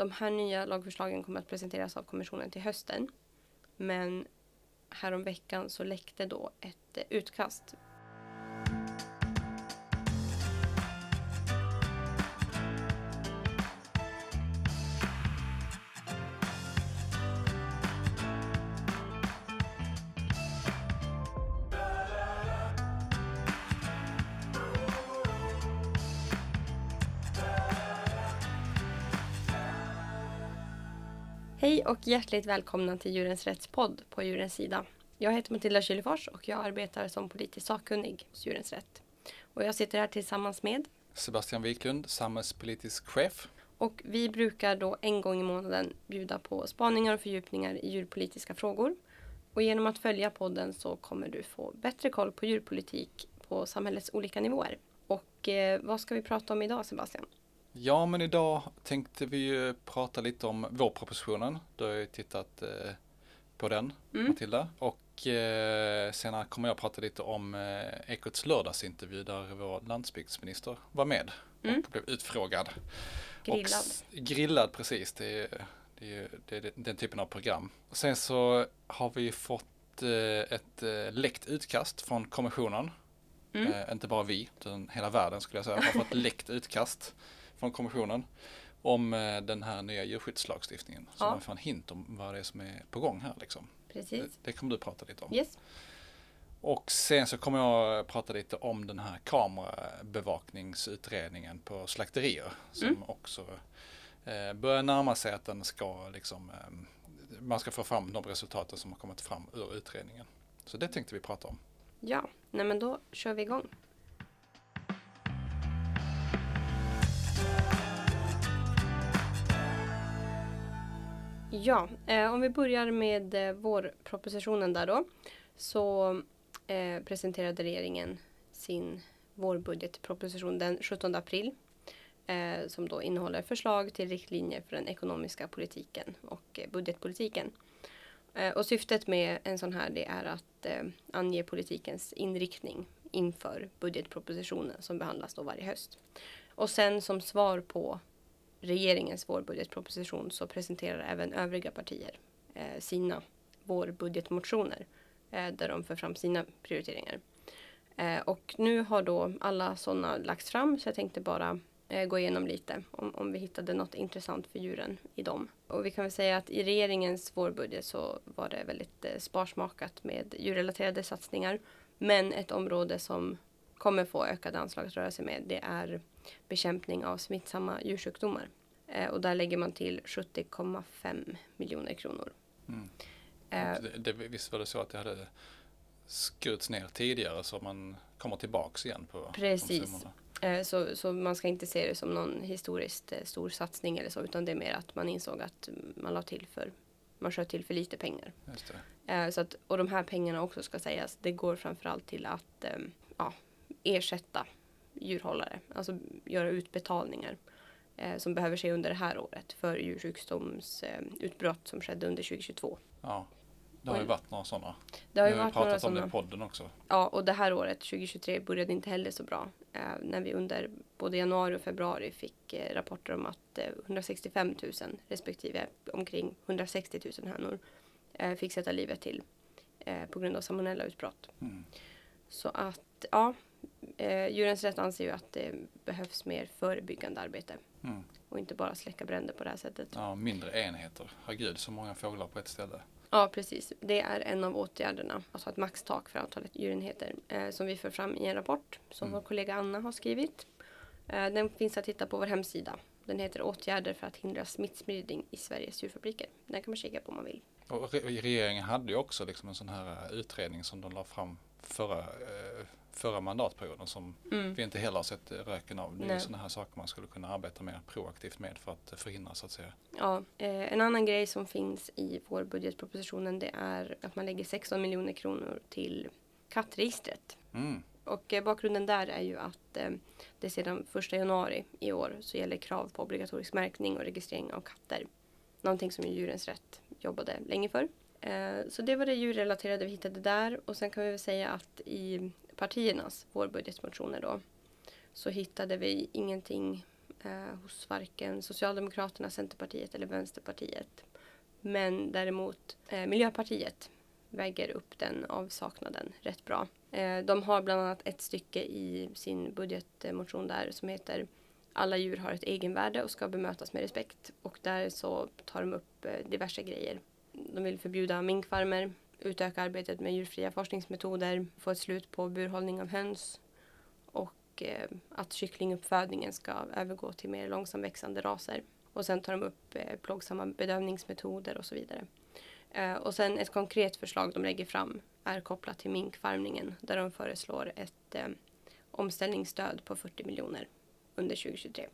de här nya lagförslagen kommer att presenteras av kommissionen till hösten. Men häromveckan så läckte då ett eh, utkast och hjärtligt välkomna till Djurens Rättspodd på Djurens Sida. Jag heter Matilda Kylefors och jag arbetar som politisk sakkunnig hos Djurens Rätt. Och jag sitter här tillsammans med Sebastian Wiklund, samhällspolitisk chef. Och vi brukar då en gång i månaden bjuda på spaningar och fördjupningar i djurpolitiska frågor. Och genom att följa podden så kommer du få bättre koll på djurpolitik på samhällets olika nivåer. Och eh, vad ska vi prata om idag Sebastian? Ja, men idag tänkte vi ju prata lite om vårpropositionen. Du har ju tittat eh, på den, mm. Matilda. Och eh, senare kommer jag prata lite om eh, Ekots lördagsintervju där vår landsbygdsminister var med mm. och blev utfrågad. Grillad. Och, grillad, precis. Det är, det är, det är den typen av program. Och sen så har vi fått eh, ett eh, läckt utkast från kommissionen. Mm. Eh, inte bara vi, utan hela världen skulle jag säga, har fått läckt utkast från kommissionen om eh, den här nya djurskyddslagstiftningen. Så ja. man får en hint om vad det är som är på gång här. Liksom. Precis. Det, det kommer du prata lite om. Yes. Och sen så kommer jag prata lite om den här kamerabevakningsutredningen på slakterier som mm. också eh, börjar närma sig att den ska liksom, eh, man ska få fram de resultaten som har kommit fram ur utredningen. Så det tänkte vi prata om. Ja, nej men då kör vi igång. Ja, eh, om vi börjar med eh, vårpropositionen där då. Så eh, presenterade regeringen sin vårbudgetproposition den 17 april. Eh, som då innehåller förslag till riktlinjer för den ekonomiska politiken och eh, budgetpolitiken. Eh, och syftet med en sån här det är att eh, ange politikens inriktning inför budgetpropositionen som behandlas då varje höst. Och sen som svar på regeringens vårbudgetproposition så presenterar även övriga partier eh, sina vårbudgetmotioner eh, där de för fram sina prioriteringar. Eh, och nu har då alla sådana lagts fram så jag tänkte bara eh, gå igenom lite om, om vi hittade något intressant för djuren i dem. Och vi kan väl säga att i regeringens vårbudget så var det väldigt eh, sparsmakat med djurrelaterade satsningar. Men ett område som kommer få ökade anslag att röra sig med det är bekämpning av smittsamma djursjukdomar. Eh, och där lägger man till 70,5 miljoner kronor. Mm. Eh, det, det, visst var det så att det hade skurits ner tidigare så man kommer tillbaks igen på Precis. Eh, så, så man ska inte se det som någon historiskt stor satsning eller så utan det är mer att man insåg att man la till för man sköt till för lite pengar. Så att, och de här pengarna också ska sägas, det går framförallt till att ja, ersätta djurhållare, alltså göra utbetalningar eh, som behöver ske under det här året för djursjukdomsutbrott eh, som skedde under 2022. Ja, det har ju varit några sådana. Det har ju varit pratat om det i podden också. Ja, och det här året 2023 började inte heller så bra. Eh, när vi under både januari och februari fick eh, rapporter om att 165 000 respektive omkring 160 000 hönor eh, fick sätta livet till eh, på grund av salmonellautbrott. Mm. Så att ja, eh, Djurens Rätt anser ju att det behövs mer förebyggande arbete. Mm. Och inte bara släcka bränder på det här sättet. Ja, mindre enheter. Herregud, så många fåglar på ett ställe. Ja, precis. Det är en av åtgärderna. Alltså ett maxtak för antalet djurenheter. Eh, som vi för fram i en rapport som mm. vår kollega Anna har skrivit. Eh, den finns att titta på vår hemsida. Den heter Åtgärder för att hindra smittspridning i Sveriges djurfabriker. Den kan man kika på om man vill. Och regeringen hade ju också liksom en sån här eh, utredning som de la fram förra eh, förra mandatperioden som mm. vi inte heller har sett röken av. Det är sådana här saker man skulle kunna arbeta mer proaktivt med för att förhindra så att säga. Ja, eh, en annan grej som finns i vår budgetpropositionen det är att man lägger 16 miljoner kronor till kattregistret. Mm. Och eh, bakgrunden där är ju att det sedan 1 januari i år så gäller krav på obligatorisk märkning och registrering av katter. Någonting som Djurens Rätt jobbade länge för. Eh, så det var det djurrelaterade vi hittade där och sen kan vi väl säga att i partiernas vårbudgetmotioner då så hittade vi ingenting eh, hos varken Socialdemokraterna, Centerpartiet eller Vänsterpartiet. Men däremot eh, Miljöpartiet väger upp den avsaknaden rätt bra. Eh, de har bland annat ett stycke i sin budgetmotion där som heter alla djur har ett egenvärde och ska bemötas med respekt. Och där så tar de upp eh, diverse grejer. De vill förbjuda minkfarmer, utöka arbetet med djurfria forskningsmetoder, få ett slut på burhållning av höns och eh, att kycklinguppfödningen ska övergå till mer långsamväxande raser. Och sen tar de upp eh, plågsamma bedövningsmetoder och så vidare. Eh, och sen ett konkret förslag de lägger fram är kopplat till minkfarmningen där de föreslår ett omställningsstöd på 40 miljoner under 2023.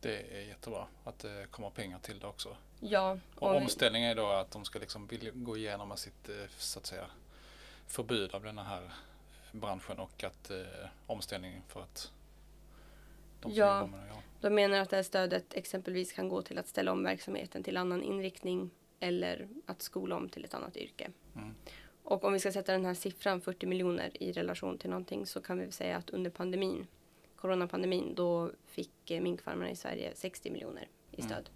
Det är jättebra att det kommer pengar till det också. Ja. Och omställningen är då att de ska liksom gå igenom sitt eh, så att säga förbud av den här branschen och att eh, omställningen för att de ja, med det, ja, de menar att det här stödet exempelvis kan gå till att ställa om verksamheten till annan inriktning eller att skola om till ett annat yrke. Mm. Och om vi ska sätta den här siffran 40 miljoner i relation till någonting så kan vi säga att under pandemin, coronapandemin, då fick eh, minkfarmarna i Sverige 60 miljoner i mm. stöd. Mm.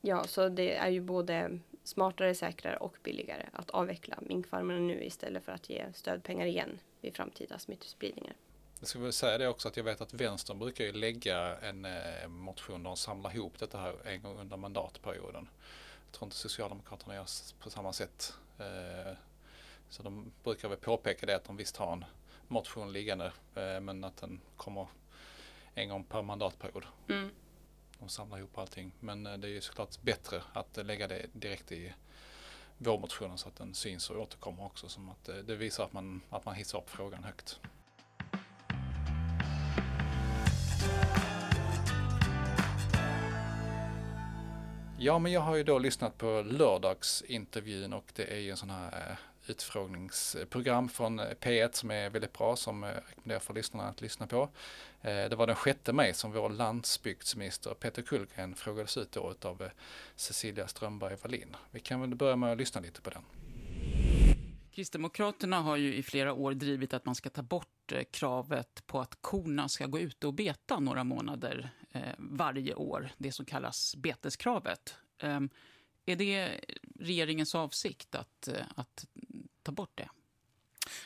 Ja, så det är ju både smartare, säkrare och billigare att avveckla minkfarmarna nu istället för att ge stödpengar igen vid framtida smittspridningar. Jag ska väl säga det också att jag vet att vänstern brukar ju lägga en eh, motion där de samlar ihop detta här en gång under mandatperioden. Jag tror inte Socialdemokraterna gör på samma sätt. Eh, så de brukar väl påpeka det att de visst har en motion liggande eh, men att den kommer en gång per mandatperiod. Mm. De samlar ihop allting. Men eh, det är ju såklart bättre att lägga det direkt i vårmotionen så att den syns och återkommer också. Som att eh, det visar att man, att man hissar upp frågan högt. Ja, men jag har ju då lyssnat på lördagsintervjun och det är ju en sån här eh, utfrågningsprogram från eh, P1 som är väldigt bra som jag rekommenderar för lyssnarna att lyssna på. Eh, det var den 6 maj som vår landsbygdsminister Peter Kullgren frågades ut då av Cecilia Strömberg Wallin. Vi kan väl börja med att lyssna lite på den. Kristdemokraterna har ju i flera år drivit att man ska ta bort kravet på att korna ska gå ute och beta några månader varje år, det som kallas beteskravet. Ehm, är det regeringens avsikt att, att ta bort det?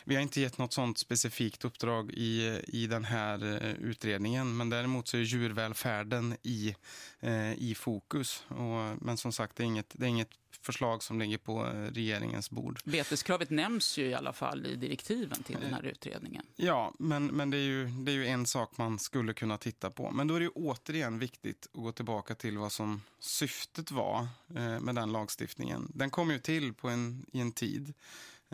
Vi har inte gett något sånt specifikt uppdrag i, i den här eh, utredningen. Men däremot så är djurvälfärden i, eh, i fokus. Och, men som sagt, det är, inget, det är inget förslag som ligger på eh, regeringens bord. Beteskravet nämns ju i alla fall i direktiven till den här utredningen. Ja, men, men det, är ju, det är ju en sak man skulle kunna titta på. Men då är det ju återigen viktigt att gå tillbaka till vad som syftet var med den lagstiftningen. Den kom ju till på en, i en tid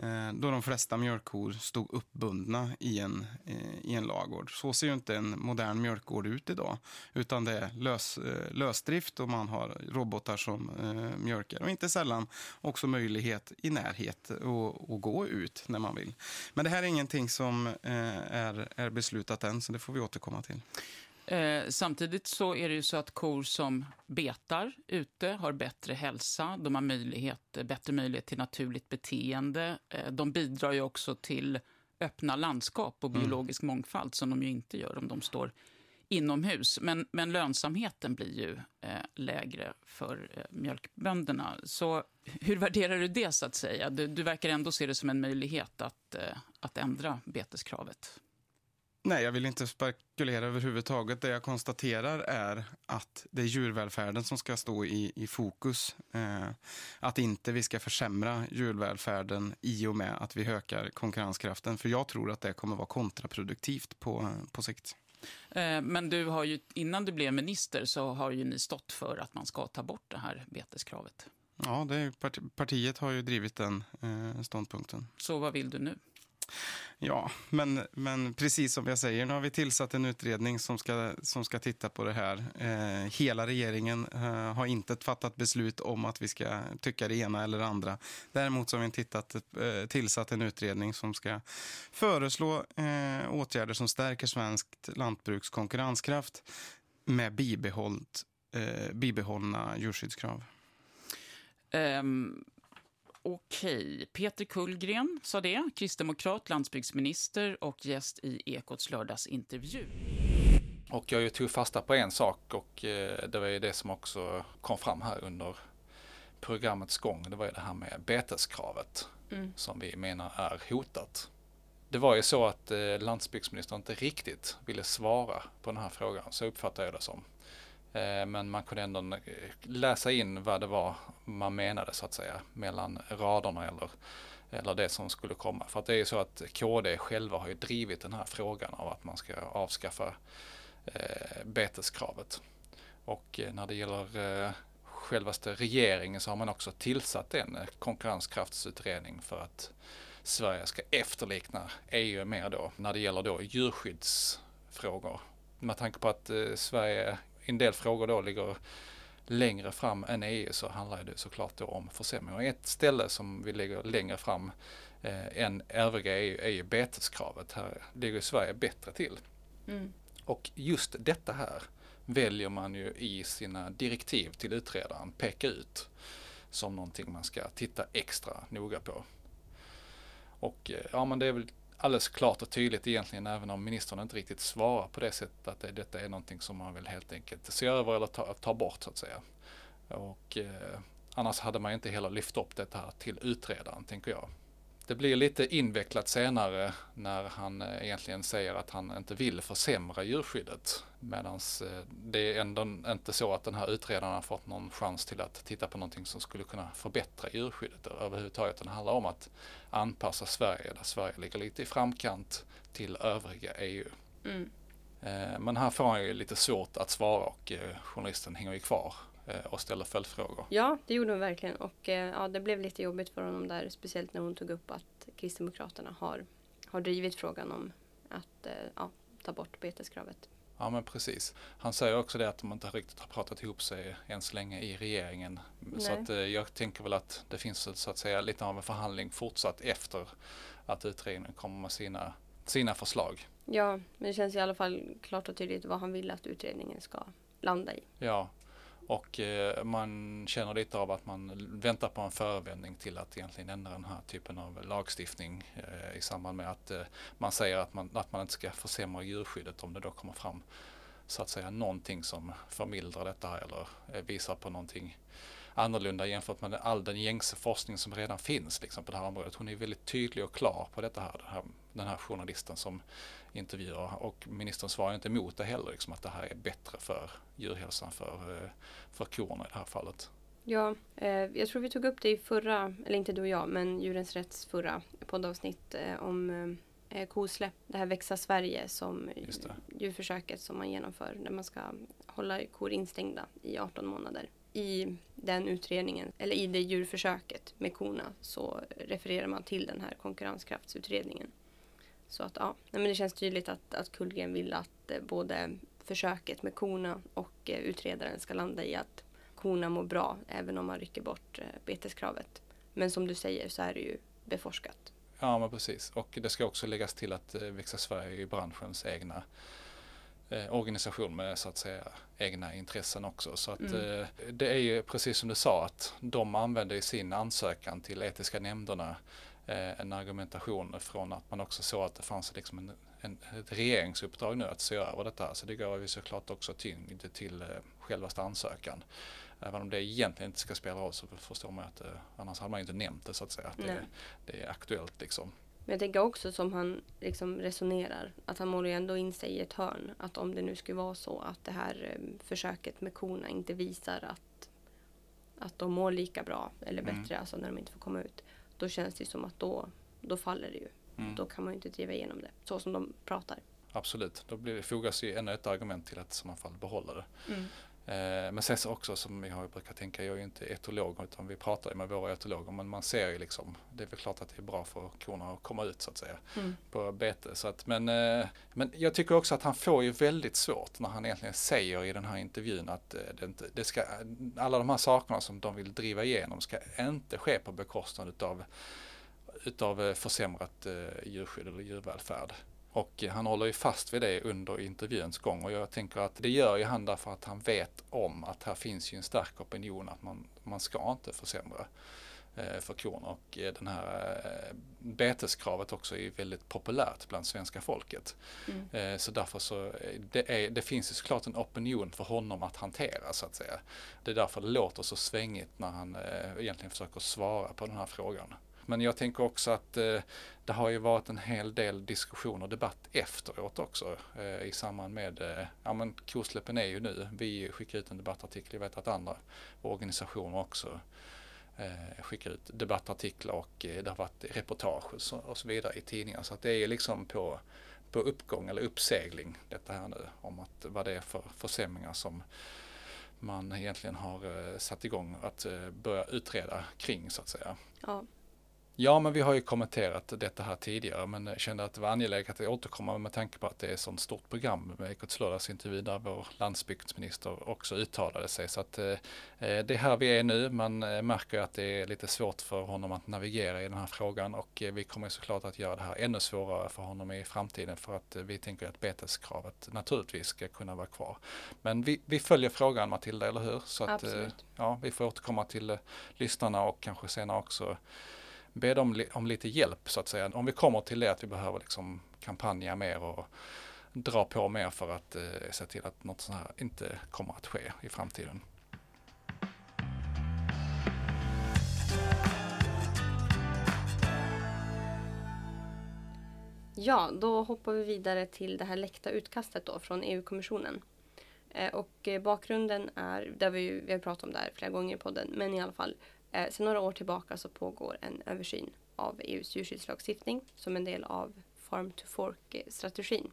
Eh, då de flesta mjölkkor stod uppbundna i en, eh, i en lagård. Så ser ju inte en modern mjölkgård ut idag, utan det är lös, eh, lösdrift och man har robotar som mjölkar. Och inte sällan också möjlighet i närhet att, att gå ut när man vill. Men det här är ingenting som är, är beslutat än, så det får vi återkomma till. Eh, samtidigt så är det ju så att kor som betar ute har bättre hälsa, de har möjlighet, bättre möjlighet till naturligt beteende. Eh, de bidrar ju också till öppna landskap och mm. biologisk mm. mångfald som de ju inte gör om de står inomhus. Men, men lönsamheten blir ju eh, lägre för eh, mjölkbönderna. Så hur värderar du det så att säga? Du, du verkar ändå se det som en möjlighet att, eh, att ändra beteskravet. Nej, jag vill inte spekulera överhuvudtaget. Det jag konstaterar är att det är djurvälfärden som ska stå i, i fokus. Eh, att inte vi ska försämra djurvälfärden i och med att vi ökar konkurrenskraften. För jag tror att det kommer vara kontraproduktivt på, på sikt. Eh, men du har ju, innan du blev minister så har ju ni stått för att man ska ta bort det här beteskravet. Ja, det är, partiet har ju drivit den eh, ståndpunkten. Så vad vill du nu? Ja, men, men precis som jag säger, nu har vi tillsatt en utredning som ska, som ska titta på det här. Eh, hela regeringen eh, har inte fattat beslut om att vi ska tycka det ena eller det andra. Däremot så har vi tittat, eh, tillsatt en utredning som ska föreslå eh, åtgärder som stärker svenskt lantbruks konkurrenskraft med bibehållt, eh, bibehållna djurskyddskrav. Um, Okej, Peter Kullgren sa det, kristdemokrat, landsbygdsminister och gäst i Ekots lördagsintervju. Och jag tog fasta på en sak och eh, det var ju det som också kom fram här under programmets gång. Det var ju det här med beteskravet mm. som vi menar är hotat. Det var ju så att eh, landsbygdsministern inte riktigt ville svara på den här frågan, så uppfattar jag det som. Eh, men man kunde ändå läsa in vad det var man menade så att säga mellan raderna eller, eller det som skulle komma. För att det är ju så att KD själva har ju drivit den här frågan av att man ska avskaffa eh, beteskravet. Och eh, när det gäller eh, självaste regeringen så har man också tillsatt en eh, konkurrenskraftsutredning för att Sverige ska efterlikna EU mer då när det gäller då djurskyddsfrågor. Med tanke på att eh, Sverige en del frågor då ligger längre fram än EU så handlar det såklart då om försämringar. Ett ställe som vi ligger längre fram eh, än övriga EU är ju beteskravet. Här ligger Sverige bättre till. Mm. Och just detta här väljer man ju i sina direktiv till utredaren peka ut som någonting man ska titta extra noga på. Och eh, ja, men det är väl alldeles klart och tydligt egentligen även om ministern inte riktigt svarar på det sättet att det, detta är någonting som man vill helt enkelt se över eller ta, ta bort så att säga. Och eh, annars hade man inte heller lyft upp detta till utredaren tänker jag. Det blir lite invecklat senare när han eh, egentligen säger att han inte vill försämra djurskyddet. Medan eh, det är ändå inte så att den här utredaren har fått någon chans till att titta på någonting som skulle kunna förbättra djurskyddet överhuvudtaget. Det handlar om att anpassa Sverige, där Sverige ligger lite i framkant, till övriga EU. Mm. Eh, men här får han ju lite svårt att svara och journalisten hänger ju kvar och ställa följdfrågor. Ja, det gjorde hon verkligen. Och eh, ja, det blev lite jobbigt för honom där. Speciellt när hon tog upp att Kristdemokraterna har, har drivit frågan om att eh, ja, ta bort beteskravet. Ja men precis. Han säger också det att de inte riktigt har pratat ihop sig än så länge i regeringen. Nej. Så att, jag tänker väl att det finns så att säga lite av en förhandling fortsatt efter att utredningen kommer med sina, sina förslag. Ja, men det känns i alla fall klart och tydligt vad han vill att utredningen ska landa i. Ja, och eh, man känner lite av att man väntar på en förevändning till att egentligen ändra den här typen av lagstiftning eh, i samband med att eh, man säger att man, att man inte ska försämra djurskyddet om det då kommer fram så att säga någonting som förmildrar detta eller eh, visar på någonting annorlunda jämfört med all den gängse forskning som redan finns liksom, på det här området. Hon är väldigt tydlig och klar på detta här, det här, den här journalisten som intervjuer och ministern svarar inte emot det heller, liksom, att det här är bättre för djurhälsan för, eh, för korna i det här fallet. Ja, eh, jag tror vi tog upp det i förra, eller inte du och jag, men Djurens Rätts förra poddavsnitt eh, om eh, kosläpp. Det här Växa Sverige som djurförsöket som man genomför där man ska hålla kor instängda i 18 månader. I den utredningen, eller i det djurförsöket med korna så refererar man till den här konkurrenskraftsutredningen. Så att ja, nej, men det känns tydligt att, att Kullgren vill att eh, både försöket med korna och eh, utredaren ska landa i att korna mår bra även om man rycker bort eh, beteskravet. Men som du säger så är det ju beforskat. Ja men precis och det ska också läggas till att Växa Sverige är branschens egna eh, organisation med så att säga egna intressen också. Så att mm. eh, det är ju precis som du sa att de använder i sin ansökan till etiska nämnderna en argumentation från att man också såg att det fanns liksom en, en, ett regeringsuppdrag nu att se över detta. Så det gav ju såklart också tyngd till eh, självaste ansökan. Även om det egentligen inte ska spela roll så förstår man att eh, annars hade man inte nämnt det så att säga. Att det, det, är aktuellt liksom. Men jag tänker också som han liksom resonerar, att han målar ju ändå in sig i ett hörn. Att om det nu skulle vara så att det här försöket med korna inte visar att, att de mår lika bra eller mm. bättre, mm. alltså när de inte får komma ut då känns det som att då, då faller det ju. Mm. Då kan man ju inte driva igenom det så som de pratar. Absolut, då blir det, fogas ju ännu ett argument till att i sådana fall behålla det. Mm. Eh, men sen så också som jag brukar tänka, jag är ju inte etolog utan vi pratar med våra etologer men man ser ju liksom, det är väl klart att det är bra för korna att komma ut så att säga mm. på bete. Så att, men, eh, men jag tycker också att han får ju väldigt svårt när han egentligen säger i den här intervjun att eh, det inte, det ska, alla de här sakerna som de vill driva igenom ska inte ske på bekostnad utav utav försämrat djurskydd eller djurvälfärd. Och han håller ju fast vid det under intervjuns gång och jag tänker att det gör ju han därför att han vet om att här finns ju en stark opinion att man, man ska inte försämra för korna och den här beteskravet också är väldigt populärt bland svenska folket. Mm. Så därför så det, är, det finns ju såklart en opinion för honom att hantera så att säga. Det är därför det låter så svängigt när han egentligen försöker svara på den här frågan. Men jag tänker också att eh, det har ju varit en hel del diskussion och debatt efteråt också eh, i samband med, eh, ja men kosläppen är ju nu, vi skickar ut en debattartikel, jag vet att andra organisationer också eh, skickar ut debattartiklar och eh, det har varit reportage och så, och så vidare i tidningar. Så att det är liksom på, på uppgång eller uppsegling detta här nu om att vad det är för försämringar som man egentligen har eh, satt igång att eh, börja utreda kring så att säga. Ja. Ja, men vi har ju kommenterat detta här tidigare, men kände att det var angeläget att återkomma med tanke på att det är ett sånt stort program med Ekots lördagsintervju där vår landsbygdsminister också uttalade sig. Så att eh, det är här vi är nu. Man eh, märker att det är lite svårt för honom att navigera i den här frågan och eh, vi kommer såklart att göra det här ännu svårare för honom i framtiden för att eh, vi tänker att beteskravet naturligtvis ska kunna vara kvar. Men vi, vi följer frågan Matilda, eller hur? Så att, eh, ja, vi får återkomma till lyssnarna och kanske senare också be dem om lite hjälp så att säga. Om vi kommer till det att vi behöver liksom kampanja mer och dra på mer för att eh, se till att något sånt här inte kommer att ske i framtiden. Ja, då hoppar vi vidare till det här läckta utkastet då från EU-kommissionen. Eh, och eh, bakgrunden är, där vi, vi har pratat om det här flera gånger i podden, men i alla fall Eh, sedan några år tillbaka så pågår en översyn av EUs djurskyddslagstiftning som en del av Farm to Fork-strategin.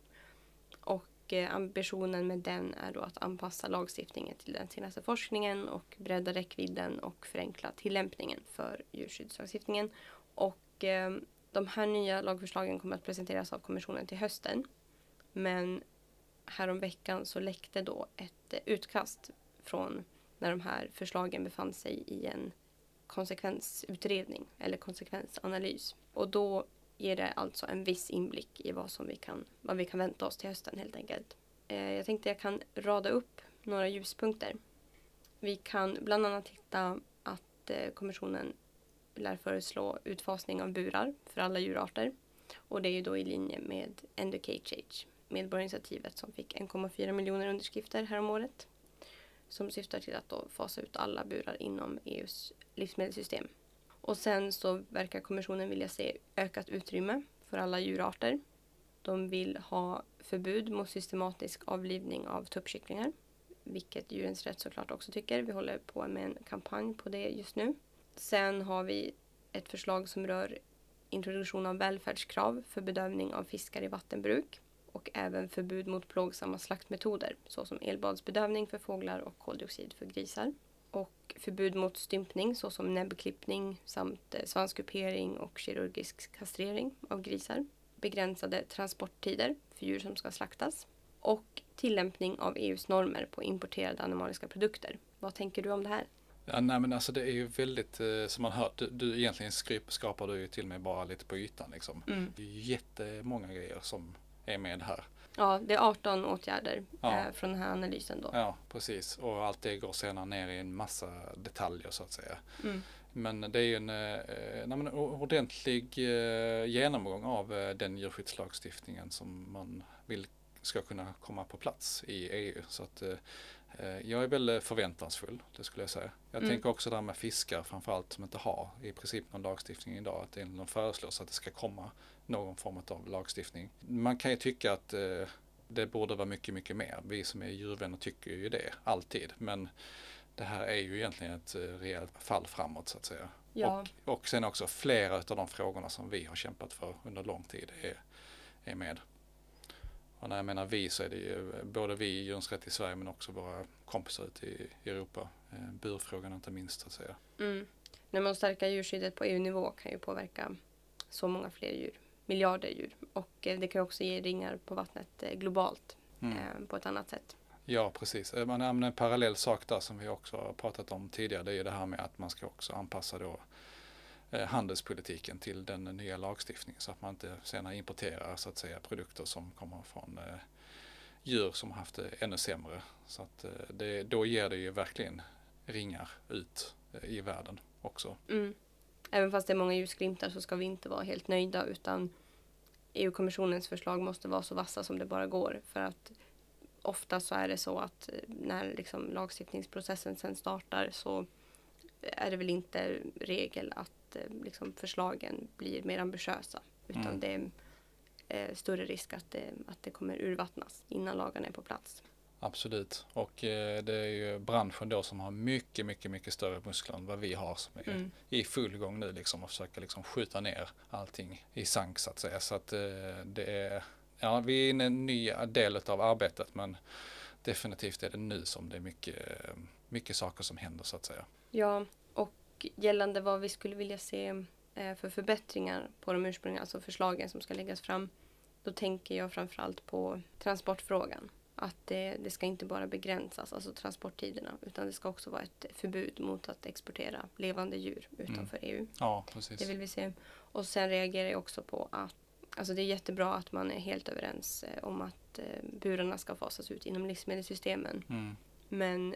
Och eh, ambitionen med den är då att anpassa lagstiftningen till den senaste forskningen och bredda räckvidden och förenkla tillämpningen för djurskyddslagstiftningen. Och eh, de här nya lagförslagen kommer att presenteras av kommissionen till hösten. Men häromveckan så läckte då ett eh, utkast från när de här förslagen befann sig i en konsekvensutredning eller konsekvensanalys. Och då ger det alltså en viss inblick i vad, som vi, kan, vad vi kan vänta oss till hösten helt enkelt. Eh, jag tänkte jag kan rada upp några ljuspunkter. Vi kan bland annat hitta att eh, kommissionen lär föreslå utfasning av burar för alla djurarter. Och det är ju då i linje med End Cage Age, medborgarinitiativet som fick 1,4 miljoner underskrifter häromåret som syftar till att då fasa ut alla burar inom EUs livsmedelssystem. Och sen så verkar kommissionen vilja se ökat utrymme för alla djurarter. De vill ha förbud mot systematisk avlivning av tuppkycklingar, vilket Djurens Rätt såklart också tycker. Vi håller på med en kampanj på det just nu. Sen har vi ett förslag som rör introduktion av välfärdskrav för bedövning av fiskar i vattenbruk och även förbud mot plågsamma slaktmetoder såsom elbadsbedövning för fåglar och koldioxid för grisar. Och förbud mot stympning såsom näbbklippning samt eh, svanskupering och kirurgisk kastrering av grisar. Begränsade transporttider för djur som ska slaktas. Och tillämpning av EUs normer på importerade animaliska produkter. Vad tänker du om det här? Ja, nej men alltså det är ju väldigt, eh, som man hört, du, du egentligen skrapar du ju till mig bara lite på ytan liksom. Mm. Det är jättemånga grejer som är med här. Ja, det är 18 åtgärder ja. eh, från den här analysen då. Ja, precis. Och allt det går sedan ner i en massa detaljer så att säga. Mm. Men det är ju en eh, ordentlig eh, genomgång av eh, den djurskyddslagstiftningen som man vill ska kunna komma på plats i EU. Så att jag är väldigt förväntansfull, det skulle jag säga. Jag mm. tänker också där med fiskar framförallt som inte har i princip någon lagstiftning idag. Att det föreslås att det ska komma någon form av lagstiftning. Man kan ju tycka att eh, det borde vara mycket, mycket mer. Vi som är djurvänner tycker ju det, alltid. Men det här är ju egentligen ett eh, rejält fall framåt så att säga. Ja. Och, och sen också flera av de frågorna som vi har kämpat för under lång tid är, är med. Och när jag menar vi så är det ju både vi i Djurens Rätt i Sverige men också våra kompisar ute i Europa. Eh, burfrågan inte minst att säga. Mm. När man stärker djurskyddet på EU-nivå kan ju påverka så många fler djur miljarder djur. Och eh, det kan också ge ringar på vattnet eh, globalt mm. Eh, på ett annat sätt. Ja, precis. Men en parallell sak där som vi också har pratat om tidigare, det är ju det här med att man ska också anpassa då Eh, handelspolitiken till den nya lagstiftningen så att man inte senare importerar så att säga produkter som kommer från eh, djur som haft det ännu sämre. Så att eh, det, då ger det ju verkligen ringar ut i världen också. Mm. även fast det är många ljusglimtar så ska vi inte vara helt nöjda utan EU-kommissionens förslag måste vara så vassa som det bara går för att ofta så är det så att när liksom lagstiftningsprocessen sen startar så är det väl inte regel att eh, liksom förslagen blir mer ambitiösa utan Mm. det är eh, större risk att det, att det kommer urvattnas innan lagarna är på plats. Absolut. Och eh, det är ju branschen då som har mycket, mycket, mycket större muskler än vad vi har som är Mm. i full gång nu liksom och försöka liksom skjuta ner allting i sank så att säga. Så att eh, det är, ja vi är inne i en ny del av arbetet men definitivt är det nu som det är mycket, eh, mycket saker som händer så att säga. Ja, och gällande vad vi skulle vilja se eh, för förbättringar på de ursprungliga, alltså förslagen som ska läggas fram. Då tänker jag framförallt på transportfrågan. Att det, det ska inte bara begränsas, alltså transporttiderna, utan det ska också vara ett förbud mot att exportera levande djur utanför EU. Ja, precis. Det vill vi se. Och sen reagerar jag också på att alltså det är jättebra att man är helt överens eh, om att eh, burarna ska fasas ut inom livsmedelssystemen. Mm. Men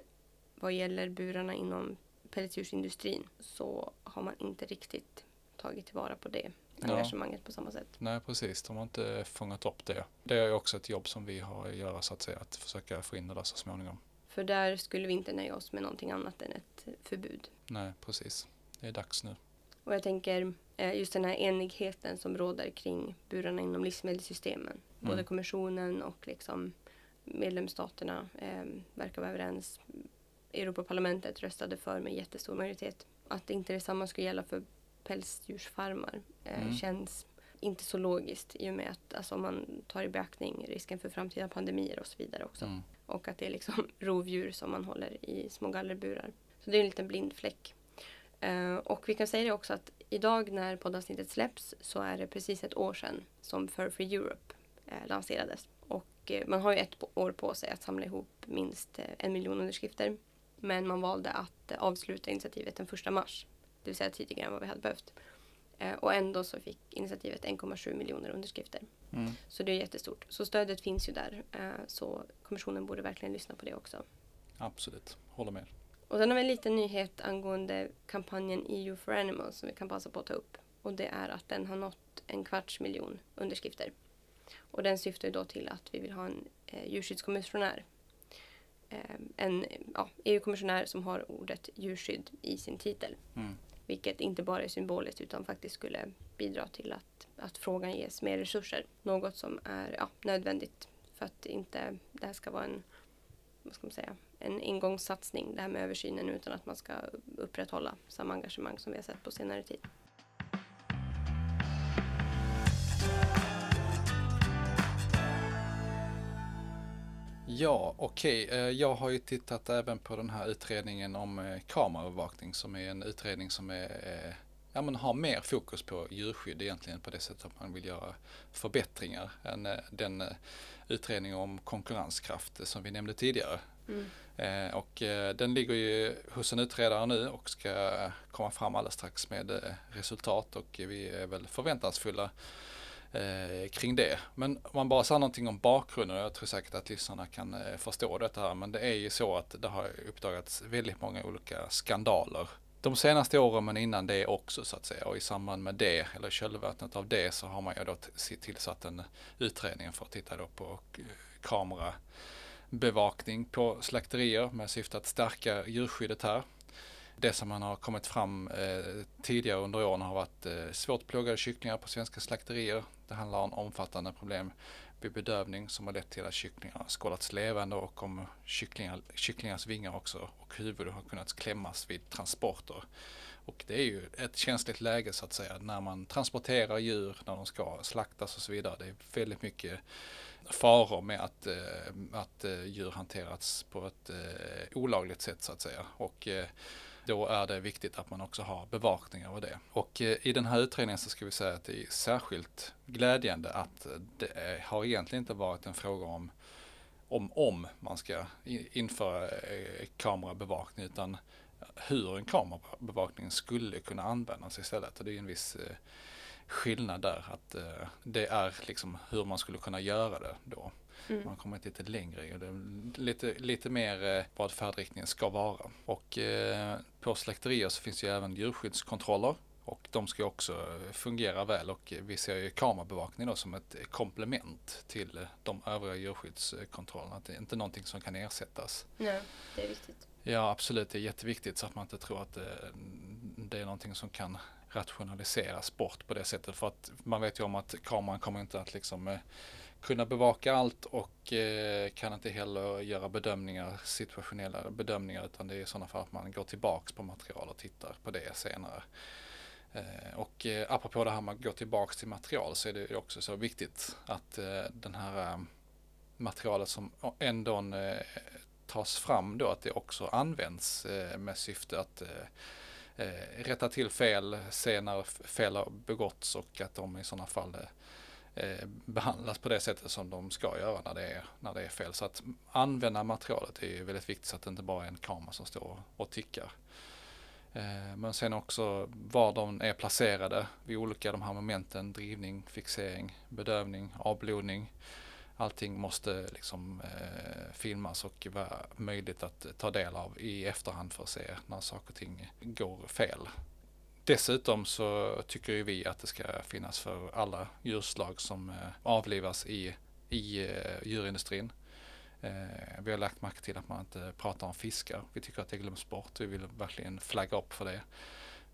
vad gäller burarna inom pelletsdjursindustrin så har man inte riktigt tagit tillvara på det Ja. engagemanget på samma sätt. Nej, precis. De har inte fångat upp det. Det är också ett jobb som vi har att göra så att säga, att försöka få in det där så småningom. För där skulle vi inte nöja oss med någonting annat än ett förbud. Nej, precis. Det är dags nu. Och jag tänker eh, just den här enigheten som råder kring burarna inom livsmedelssystemen. Både Mm. kommissionen och liksom medlemsstaterna eh, verkar vara överens. Europaparlamentet röstade för med jättestor majoritet. Att inte detsamma skulle gälla för pälsdjursfarmar eh, Mm. känns inte så logiskt i och med att alltså, om man tar i beaktning risken för framtida pandemier och så vidare också. Mm. Och att det är liksom rovdjur som man håller i små gallerburar. Så det är en liten blind fläck. Eh, och vi kan säga det också att idag när poddavsnittet släpps så är det precis ett år sedan som Fur Free Europe eh, lanserades. Och eh, man har ju ett år på sig att samla ihop minst eh, en miljon underskrifter. Men man valde att eh, avsluta initiativet den 1 mars. Det vill säga tidigare än vad vi hade behövt. Eh, och ändå så fick initiativet 1,7 miljoner underskrifter. Mm. Så det är jättestort. Så stödet finns ju där. Eh, så kommissionen borde verkligen lyssna på det också. Absolut, håller med. Och sen har vi en liten nyhet angående kampanjen EU for Animals som vi kan passa på att ta upp. Och det är att den har nått en kvarts miljon underskrifter. Och den syftar ju då till att vi vill ha en eh, djurskyddskommissionär. Eh, en ja, EU-kommissionär som har ordet djurskydd i sin titel. Mm. Vilket inte bara är symboliskt utan faktiskt skulle bidra till att, att frågan ges mer resurser. Något som är ja, nödvändigt för att inte det här ska vara en, vad ska man säga, en engångssatsning det här med översynen utan att man ska upprätthålla samma engagemang som vi har sett på senare tid. Ja, okej. Eh, Jag har ju tittat även på den här utredningen om eh, kameraövervakning som är en utredning som är, eh, ja, men har mer fokus på djurskydd egentligen på det sättet att man vill göra förbättringar än den utredning om konkurrenskraft som vi nämnde tidigare. Mm. Och den ligger ju hos en utredare nu och ska komma fram alldeles strax med resultat och vi är väl förväntansfulla eh, kring det. Men om man bara säger någonting om bakgrunden, jag tror säkert att lyssnarna kan eh, förstå detta här, men det är ju så att det har uppdagats väldigt många olika skandaler de senaste åren men innan det också så att säga och i samband med det eller kölvattnet av det så har man ju då tillsatt en utredning för att titta då på eh, kamerabevakning på slakterier med syfte att stärka djurskyddet här. Det som man har kommit fram eh, tidigare under åren har varit eh, svårt plågade kycklingar på svenska slakterier. Det handlar om omfattande problem vid bedövning som har lett till att kycklingar har skållats levande och om kycklingar, kycklingars vingar också och huvud har kunnat klämmas vid transporter. Och det är ju ett känsligt läge så att säga när man transporterar djur när de ska slaktas och så vidare. Det är väldigt mycket faror med att, eh, att eh, djur hanterats på ett eh, olagligt sätt så att säga. Och eh, då är det viktigt att man också har bevakning över det. Och eh, i den här utredningen så ska vi säga att det är särskilt glädjande att det har egentligen inte varit en fråga om om, om man ska införa eh, kamerabevakning utan hur en kamerabevakning skulle kunna användas istället. Och det är en viss eh, skillnad där att det är liksom hur man skulle kunna göra det då. Mm. Man kommer lite längre och det är lite, lite mer eh, vad färdriktningen ska vara. Och eh, på slakterier så finns ju även djurskyddskontroller Och de ska också fungera väl och vi ser ju kamerabevakning då som ett komplement till de övriga djurskyddskontrollerna. Det är inte någonting som kan ersättas. Nej, det är viktigt. Ja absolut, det är jätteviktigt så att man inte tror att det, det är någonting som kan rationaliseras bort på det sättet. För att man vet ju om att kameran kommer inte att liksom eh, kunna bevaka allt och eh, kan inte heller göra bedömningar, situationella bedömningar utan det är i sådana fall att man går tillbaks på material och tittar på det senare. Eh, och apropå det här med att gå tillbaks till material så är det också så viktigt att den här materialet som ändå tas fram då att det också används med syfte att Eh, rätta till fel, se när fel har begåtts och att de i sådana fall eh, eh, behandlas på det sättet som de ska göra när det är, när det är fel. Så att använda materialet är väldigt viktigt så att det inte bara är en kamera som står och tickar. Eh, men sen också var de är placerade vid olika de här momenten, drivning, fixering, bedövning, avblodning. Allting måste liksom eh, filmas och vara möjligt att ta del av i efterhand för att se när saker och ting går fel. Dessutom så tycker ju vi att det ska finnas för alla djurslag som eh, avlivas i, i eh, djurindustrin. Eh, vi har lagt märke till att man inte pratar om fiskar. Vi tycker att det glöms bort. Vi vill verkligen flagga upp för det.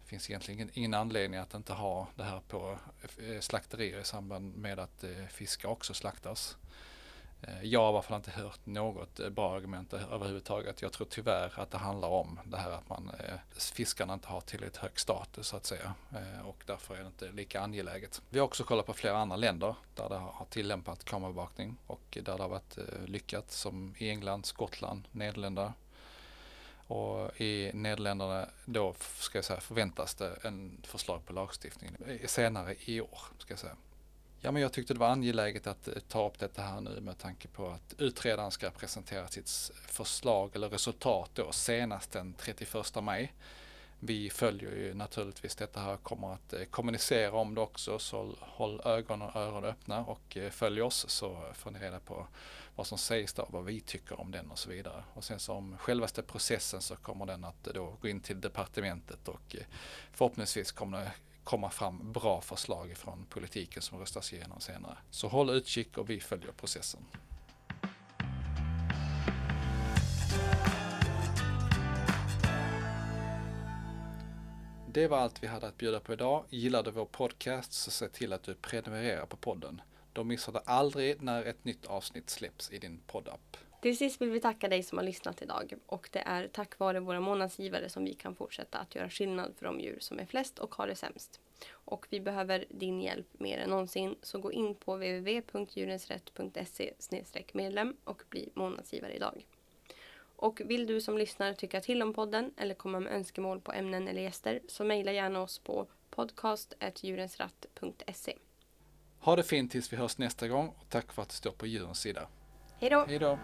Det finns egentligen ingen anledning att inte ha det här på eh, slakterier i samband med att eh, fiskar också slaktas. Eh, jag har i alla fall inte hört något bra argument överhuvudtaget. Jag tror tyvärr att det handlar om det här att man, fiskarna inte har tillräckligt hög status så att säga. Och därför är det inte lika angeläget. Vi har också kollat på flera andra länder där det har tillämpat kamerabevakning och där det har varit lyckat som i England, Skottland, Nederländerna. Och i Nederländerna då ska jag säga förväntas det en förslag på lagstiftning senare i år. Ska jag säga. Ja, men jag tyckte det var angeläget att eh, ta upp detta här nu med tanke på att utredaren ska presentera sitt förslag eller resultat då senast den 31 maj. Vi följer ju naturligtvis detta här, kommer att eh, kommunicera om det också så håll ögon och öron öppna och eh, följ oss så får ni reda på vad som sägs där, vad vi tycker om den och så vidare. Och sen som självaste processen så kommer den att då gå in till departementet och eh, förhoppningsvis kommer det komma fram bra förslag från politiken som röstas igenom senare. Så håll utkik och vi följer processen. Det var allt vi hade att bjuda på idag. Gillar du vår podcast så se till att du prenumererar på podden. Då missar du aldrig när ett nytt avsnitt släpps i din poddapp. Till sist vill vi tacka dig som har lyssnat idag och det är tack vare våra månadsgivare som vi kan fortsätta att göra skillnad för de djur som är flest och har det sämst. Och vi behöver din hjälp mer än någonsin så gå in på www.djurensrätt.se medlem och bli månadsgivare idag. Och vill du som lyssnar tycka till om podden eller komma med önskemål på ämnen eller gäster så mejla gärna oss på podcast.djurensratt.se. Ha det fint tills vi hörs nästa gång och tack för att du står på djurens sida. Hej då! Hej då!